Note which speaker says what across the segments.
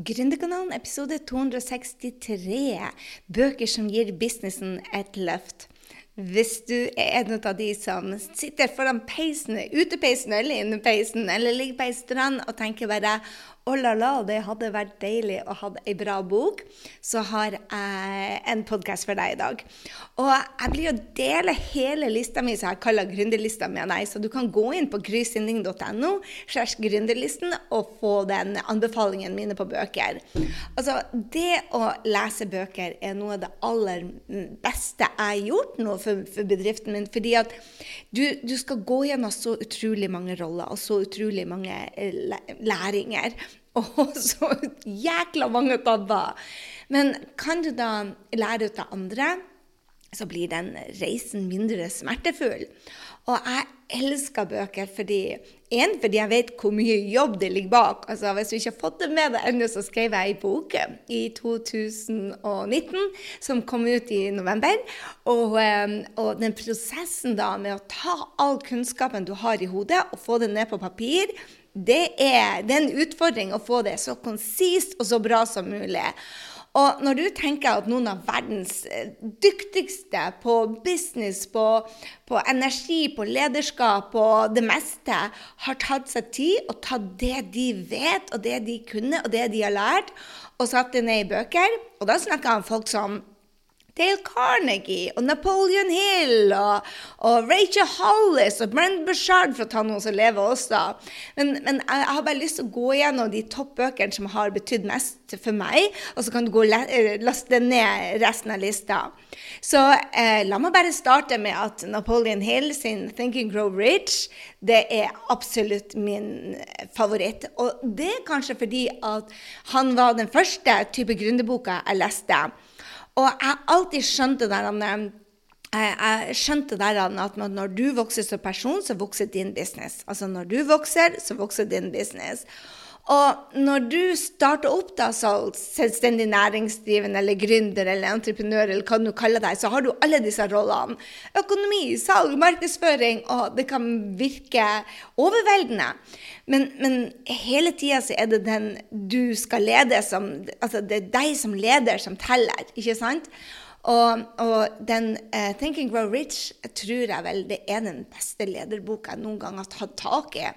Speaker 1: Gründerkanalen, episode 263. Bøker som gir businessen et løft. Hvis du er en av de som sitter foran peisen, utepeisen eller innepeisen, eller ligger på ei strand og tenker bare oh la la, det hadde vært deilig å ha ei bra bok, så har jeg en podkast for deg i dag. Og jeg blir å dele hele lista mi, som jeg kaller gründerlista med deg. Så du kan gå inn på grysynding.no og få den anbefalingen mine på bøker. Altså, det å lese bøker er noe av det aller beste jeg har gjort nå for, for bedriften min. fordi at du, du skal gå gjennom så utrolig mange roller og så utrolig mange eh, læringer. Og så jækla mange tabber! Men kan du da lære ut av andre, så blir den reisen mindre smertefull. Og jeg elsker bøker fordi en, fordi jeg vet hvor mye jobb det ligger bak. Altså, hvis du ikke har fått det med deg ennå, så skrev jeg ei bok i 2019 som kom ut i november. Og, ehm, og den prosessen da med å ta all kunnskapen du har i hodet, og få det ned på papir, det er, det er en utfordring å få det så konsist og så bra som mulig. Og når du tenker at noen av verdens eh, dyktigste på business, på, på energi, på lederskap, på det meste, har tatt seg tid og tatt det de vet, og det de kunne, og det de har lært, og satt det ned i bøker Og da snakker jeg om folk som Dale Carnegie og Napoleon Hill og, og Rachel Hollis og Brent Bushard, for å ta noen som lever også. Men, men, jeg har bare lyst til å gå gjennom de toppbøkene som har betydd mest for meg, og så kan du gå eh, laste ned resten av lista. Så eh, la meg bare starte med at Napoleon Hill sin 'Think and Grow Rich' det er absolutt min favoritt. Og det er kanskje fordi at han var den første type gründerboka jeg leste. Og jeg alltid skjønte der han, jeg skjønte der at når du vokser som person, så vokser din business. Altså når du vokser, så vokser din business. Og når du starter opp da, som selvstendig næringsdrivende eller gründer eller entreprenør, eller hva du kaller deg, så har du alle disse rollene. Økonomi, salg, markedsføring, og det kan virke overveldende. Men, men hele tida så er det den du skal lede som Altså det er deg som leder som teller, ikke sant? Og, og den uh, 'Think and Grow Rich' tror jeg vel det er den beste lederboka jeg noen gang har tatt tak i.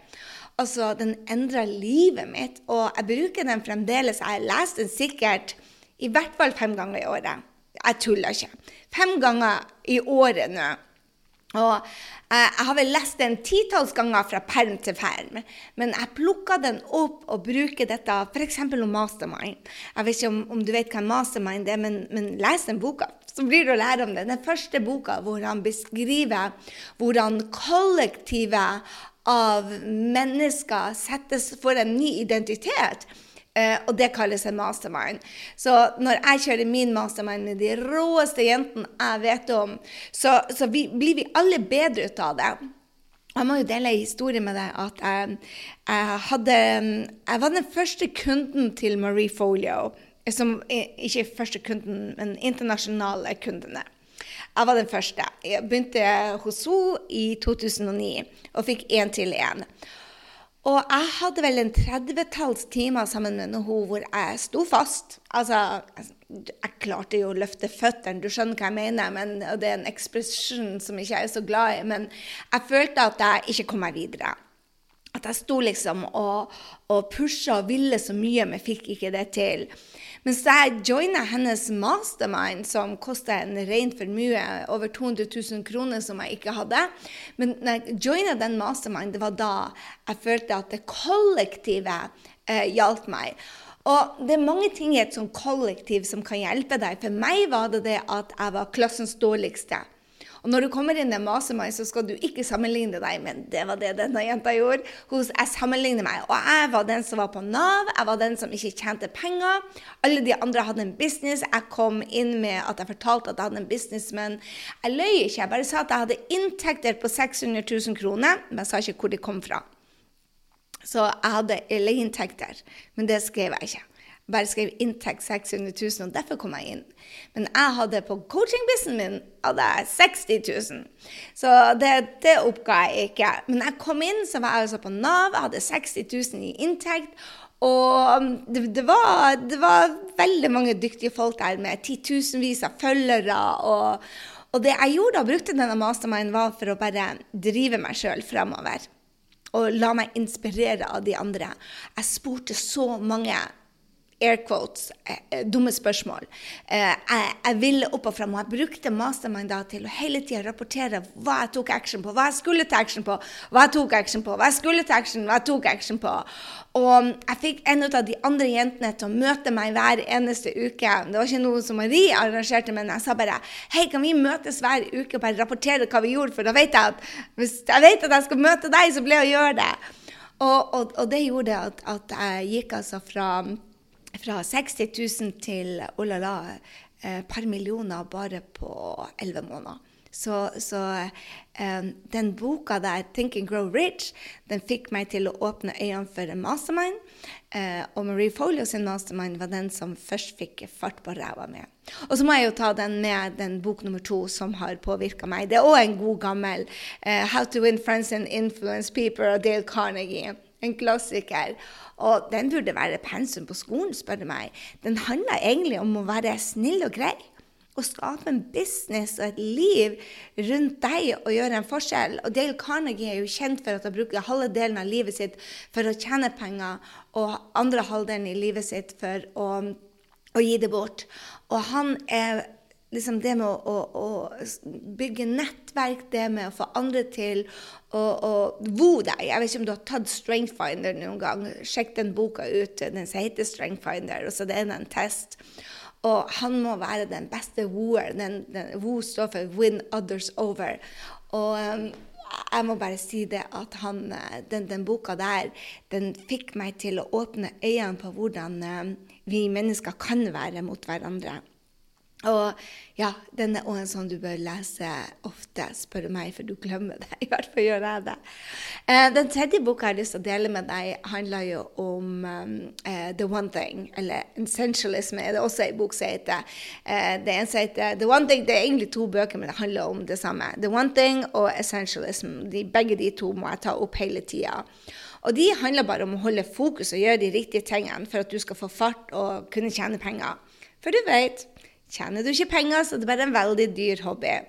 Speaker 1: Altså, den endra livet mitt, og jeg bruker den fremdeles. Jeg har lest den sikkert i hvert fall fem ganger i året. Jeg tuller ikke. Fem ganger i året nå. Og eh, jeg har vel lest den titalls ganger fra perm til perm, men jeg plukker den opp og bruker dette f.eks. om mastermind. Jeg vet ikke om, om, du vet hva en mastermind er, men, men les den boka, så blir du å lære om det. Den første boka hvor han beskriver hvordan kollektivet av mennesker settes for en ny identitet. Uh, og det kalles en mastermind. Så når jeg kjører min mastermind med de råeste jentene jeg vet om, så, så vi, blir vi alle bedre ut av det. Jeg må jo dele en historie med deg at jeg, jeg, hadde, jeg var den første kunden til Marie Folio. Som ikke første kunden, men internasjonale kundene. Jeg var den første. Jeg begynte hos henne i 2009 og fikk én til én. Og jeg hadde vel en 30-talls timer sammen med henne hvor jeg sto fast. Altså, jeg klarte jo å løfte føttene, du skjønner hva jeg mener. Men, og det er en ekspresjon som ikke jeg er så glad i. Men jeg følte at jeg ikke kom meg videre. At jeg sto liksom og, og pusha og ville så mye, men fikk ikke det til. Mens jeg joina hennes mastermind, som kosta en rein formue, over 200 000 kroner, som jeg ikke hadde Men når jeg joina den mastermind, det var da jeg følte at det kollektivet eh, hjalp meg. Og det er mange ting i et sånt kollektiv som kan hjelpe deg. For meg var det det at jeg var klassens dårligste. Og når du kommer inn en mastermind, så skal du ikke sammenligne deg, men det var det denne jenta gjorde. Hun, jeg sammenligner meg. Og jeg var den som var på Nav, jeg var den som ikke tjente penger. Alle de andre hadde en business. Jeg kom inn med at jeg fortalte at jeg hadde en business, men jeg løy ikke. Jeg bare sa at jeg hadde inntekter på 600 000 kroner, men jeg sa ikke hvor de kom fra. Så jeg hadde leieinntekter, men det skrev jeg ikke bare skrev inntekt 600 000, og derfor kom jeg inn. Men jeg hadde på coaching-businessen min hadde jeg 60 000. Så det, det, oppga jeg ikke. Men jeg kom inn, så var jeg altså på Nav, jeg hadde 60 000 i inntekt. Og det, det, var, det, var, veldig mange dyktige folk der med titusenvis av følgere. Og, og, det jeg gjorde da, brukte denne mastermind, var for å bare drive meg sjøl framover. Og la meg inspirere av de andre. Jeg spurte så mange air quotes, eh, eh, dumme spørsmål. Eh, jeg, ville opp og fram, og jeg brukte mastermind til å hele tida rapportere hva jeg tok action på, hva jeg skulle ta action på, hva jeg tok action på, hva jeg skulle ta action, hva jeg tok action på. Og jeg fikk en av de andre jentene til å møte meg hver eneste uke. Det var ikke noe som Marie arrangerte, men jeg sa bare hei, kan vi møtes hver uke og bare rapportere hva vi gjorde, for da vet jeg at hvis jeg vet at jeg skal møte deg, så blir jeg å gjøre det. Og, og, og det gjorde at, at jeg gikk altså fra fra 60 000 til oh la la, et par millioner bare på elleve måneder. Så, så um, den boka der, 'Think and Grow Rich', den fikk meg til å åpne øynene for en mastermind. Uh, og Marie Folio sin mastermind var den som først fikk fart på ræva med. Og så må jeg jo ta den med den bok nummer to som har påvirka meg. Det er òg en god gammel uh, 'How to Win Friends and Influence People' av Dale Carnegie. En klassiker. Og den burde være pensum på skolen, spør du meg. Den handler egentlig om å være snill og grei. Å skape en business og et liv rundt deg og gjøre en forskjell. Og Dale Carnegie er jo kjent for at han bruker halve delen av livet sitt for å tjene penger, og andre halvdelen i livet sitt for å, å gi det bort. Og han er liksom det med å, å, å, bygge nettverk, det med å få andre til å, vo deg. Jeg vet ikke om du har tatt Strengthfinder noen gang. Sjekk den boka ut. Den heter Strengthfinder, og så det er en test. Og han må være den beste wooer. Den, Woo står for 'win others over'. Og um, jeg må bare si det at han, den, den, boka der den fikk meg til å åpne øynene på hvordan um, vi mennesker kan være mot hverandre. Og ja, den er en sånn du bør lese ofte, spør du meg, for du glemmer det. I hvert fall gjør jeg det. Eh, den tredje boka jeg har lyst til å dele med deg, handler jo om um, uh, The One Thing, eller Essentialism er det også en bok som heter. Uh, det ene som heter The One Thing, det er egentlig to bøker, men det handler om det samme. The One Thing og Essentialism. De, begge de to må jeg ta opp hele tida. Og de handler bare om å holde fokus og gjøre de riktige tingene for at du skal få fart og kunne tjene penger. For du vet Tjener du ikke penger, så det er bare en veldig dyr hobby.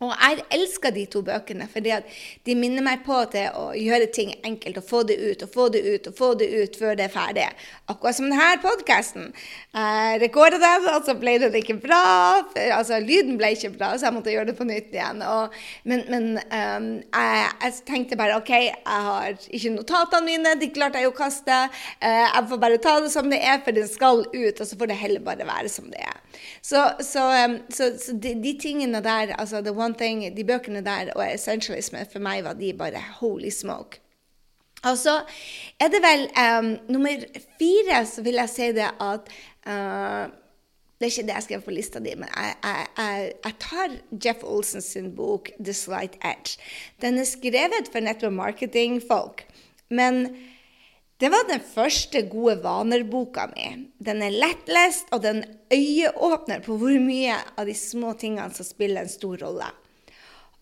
Speaker 1: Og jeg elsker de to bøkene, for de minner meg på til å gjøre ting enkelt. Og få det ut og få det ut og få det ut før det er ferdig. Akkurat som denne podkasten. Jeg rekorda den, og så ble det ikke bra. For, altså, lyden ble ikke bra, så jeg måtte gjøre det på nytt igjen. Og, men, men um, jeg, jeg, tenkte bare OK, jeg har ikke notatene mine, de klarte jeg å kaste. Uh, jeg får bare ta det som det er, for det skal ut. Og så får det heller bare være som det er. Så, så, um, så, så de, de, tingene der, altså the one Thing, de bøkene der og Essentialisme, for meg var de bare holy smoke. Og så er det vel um, nummer fire, så vil jeg si det at uh, det er ikke det jeg skrev på lista di, men jeg, jeg, jeg, tar Jeff Olsen sin bok 'The Slight Edge'. Den er skrevet for nettopp marketingfolk. Men det var den første gode vaner-boka mi. Den er lettlest, og den øyeåpner på hvor mye av de små tingene som spiller en stor rolle.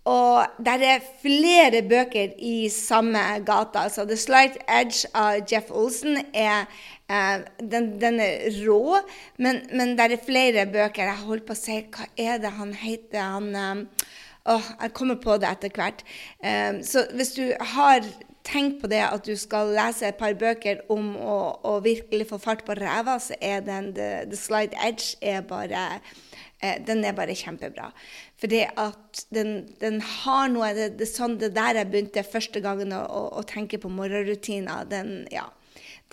Speaker 1: Og der er flere bøker i samme gata. Så The Slight Edge av Jeff Olsen er eh, den, den, er rå, men, men der er flere bøker. Jeg holder på å si Hva er det han heter? Han um, oh, Jeg kommer på det etter hvert. Um, så hvis du har tenk på det at du skal lese et par bøker om å, å virkelig få fart på ræva, så er den The, The Slide Edge er bare, eh, den er bare kjempebra. For det at den, den har noe det, det, sånn, det der jeg begynte første gangen å, å, å tenke på morgenrutiner. Den, ja,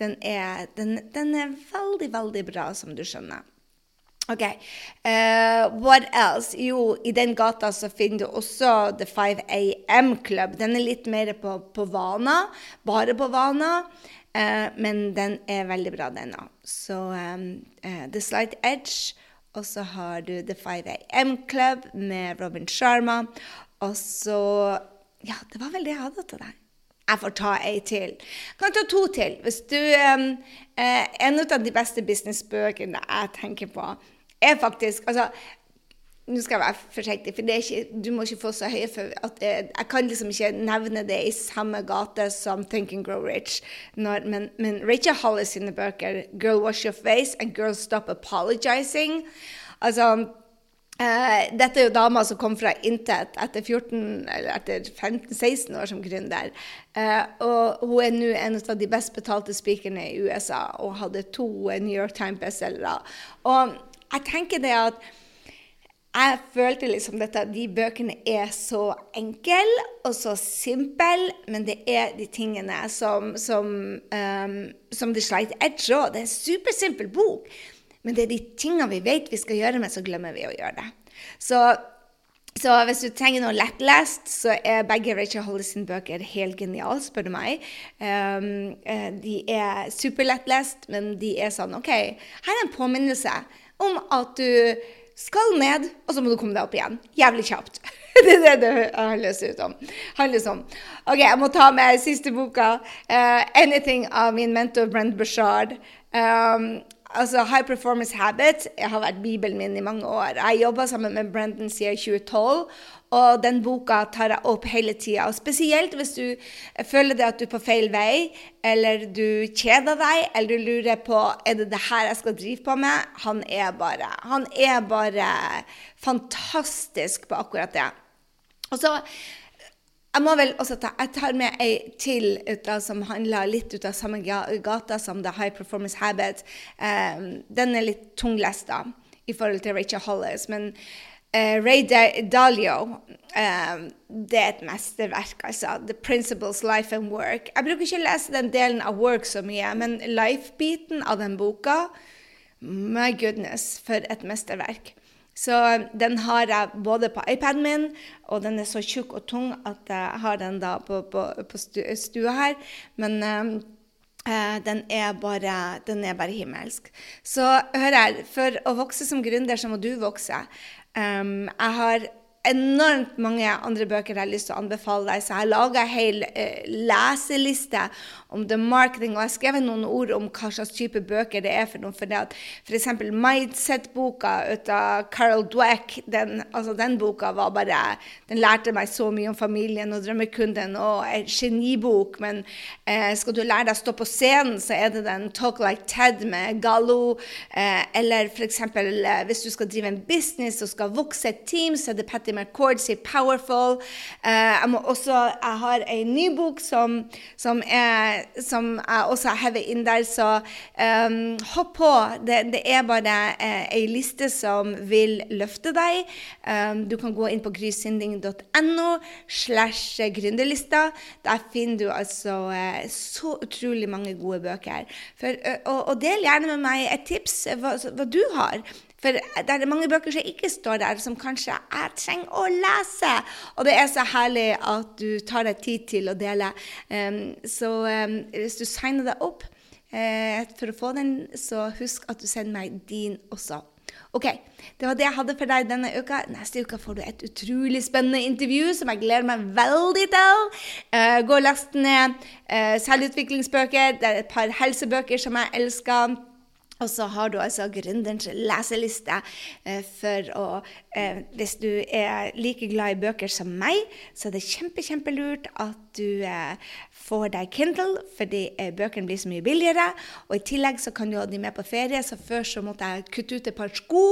Speaker 1: den er, den, den er veldig, veldig bra, som du skjønner. OK. Uh, what else? Jo, i den gata så finner du også The 5 AM Club. Den er litt mer på, på vana. Bare på vana. Uh, men den er veldig bra, den òg. Så um, uh, The Slight Edge. Og så har du The 5 AM Club med Robin Sharma. Og så Ja, det var vel det jeg hadde til deg. Jeg får ta ei til. Jeg kan ta to til. Hvis du um, En av de beste businessbøkene jeg tenker på, er faktisk Altså, nå skal jeg være forsiktig, for ikke, du må ikke få så høye for at jeg, jeg kan liksom ikke nevne det i samme gate som Think and Grow Rich. Når, men, men, Rachel Hollis sine bøker, 'Girl Wash Your Face' and 'Girl Stop Apologizing' altså Uh, dette er jo damer som kom fra intet etter 14, eller etter 15-16 år som gründer. Uh, og hun er nå en av de best betalte speakerne i USA og hadde to New York Times-bestselgere. Og jeg tenker det at jeg følte liksom at de bøkene er så enkle og så simple, men det er de tingene som, som, um, som de sleit edge òg. Det er en supersimpel bok. Men det er de tingene vi vet vi skal gjøre, men så glemmer vi å gjøre det. Så, så hvis du trenger noe lettlest, så er begge Rachel Hollis bøker helt geniale, spør du meg. Um, de er superlettlest, men de er sånn OK, her er en påminnelse om at du skal ned, og så må du komme deg opp igjen. Jævlig kjapt. det er det det handler ut om. Handles om. OK, jeg må ta med siste boka. Uh, 'Anything' av min mentor Brent Bashard. Um, altså High Performance Habit jeg har vært bibelen min i mange år. Jeg jobba sammen med Brendan siden 2012, og den boka tar jeg opp hele tida. Spesielt hvis du føler at du er på feil vei, eller du kjeder deg, eller du lurer på er det det her jeg skal drive på med. Han er bare, han er bare fantastisk på akkurat det. Og så jeg må vel også ta, jeg tar med ei til av, som handler litt ut av samme gata som The High Performance Habit. Um, den er litt tunglest da, i forhold til Rachel Hollis. Men uh, Ray Dalio um, det er et mesterverk. altså. The Principles, Life and Work. Jeg bruker ikke å lese den delen av work så mye, men life-biten av den boka My goodness, for et mesterverk. Så den har jeg både på iPaden min, og den er så tjukk og tung at jeg har den da på, på, på stua her. Men uh, den, er bare, den er bare himmelsk. Så hør her, for å vokse som gründer, så må du vokse. Um, jeg har enormt mange andre bøker jeg har lyst til å anbefale deg, så jeg har laga en hel eh, leseliste om the marketing, og jeg har skrevet noen ord om hva slags type bøker det er for noe. For det at f.eks. Mindset-boka av Carol Dweck, den, altså den boka var bare Den lærte meg så mye om familien og drømmekunden, og en genibok. Men eh, skal du lære deg å stå på scenen, så er det den Talk Like Ted med Gallo. eh, eller f.eks. Uh, hvis du skal drive en business og skal vokse et team, så er det Patty McCord sier 'Powerful'. Uh, jeg, også, jeg, har en ny bok som, som, er, som jeg også hever inn der, så um, hopp på. Det, det er bare ei liste som vil løfte deg. Um, du kan gå inn på grysynding.no slash gründerlista. Der finner du altså uh, så utrolig mange gode bøker. For, og, og del gjerne med meg et tips hva, hva du har. For det er mange bøker som ikke står der, som kanskje jeg trenger å lese. Og det er så herlig at du tar deg tid til å dele. Så hvis du signer deg opp uh, for å få den, så husk at du sender meg din også. OK, det var det jeg hadde for deg denne uka. Neste uke får du et utrolig spennende intervju som jeg gleder meg veldig til. Uh, gå og last ned uh, selvutviklingsbøker. Det er et par helsebøker som jeg elsker. Og så har du altså gründerens leseliste eh, for å eh, Hvis du er like glad i bøker som meg, så er det kjempe, kjempelurt at du eh, får deg Kindle, fordi bøkene blir så mye billigere. Og i tillegg så kan du ha de med på ferie, så før så måtte jeg kutte ut et par sko,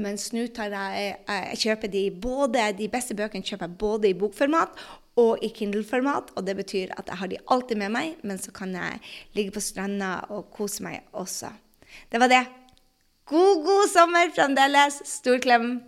Speaker 1: mens nå tar jeg, jeg kjøper de både De beste bøkene kjøper jeg både i bokformat og i Kindle-format. Og det betyr at jeg har de alltid med meg, men så kan jeg ligge på stranda og kose meg også. Det var det. God, god sommer fremdeles. Stor klem.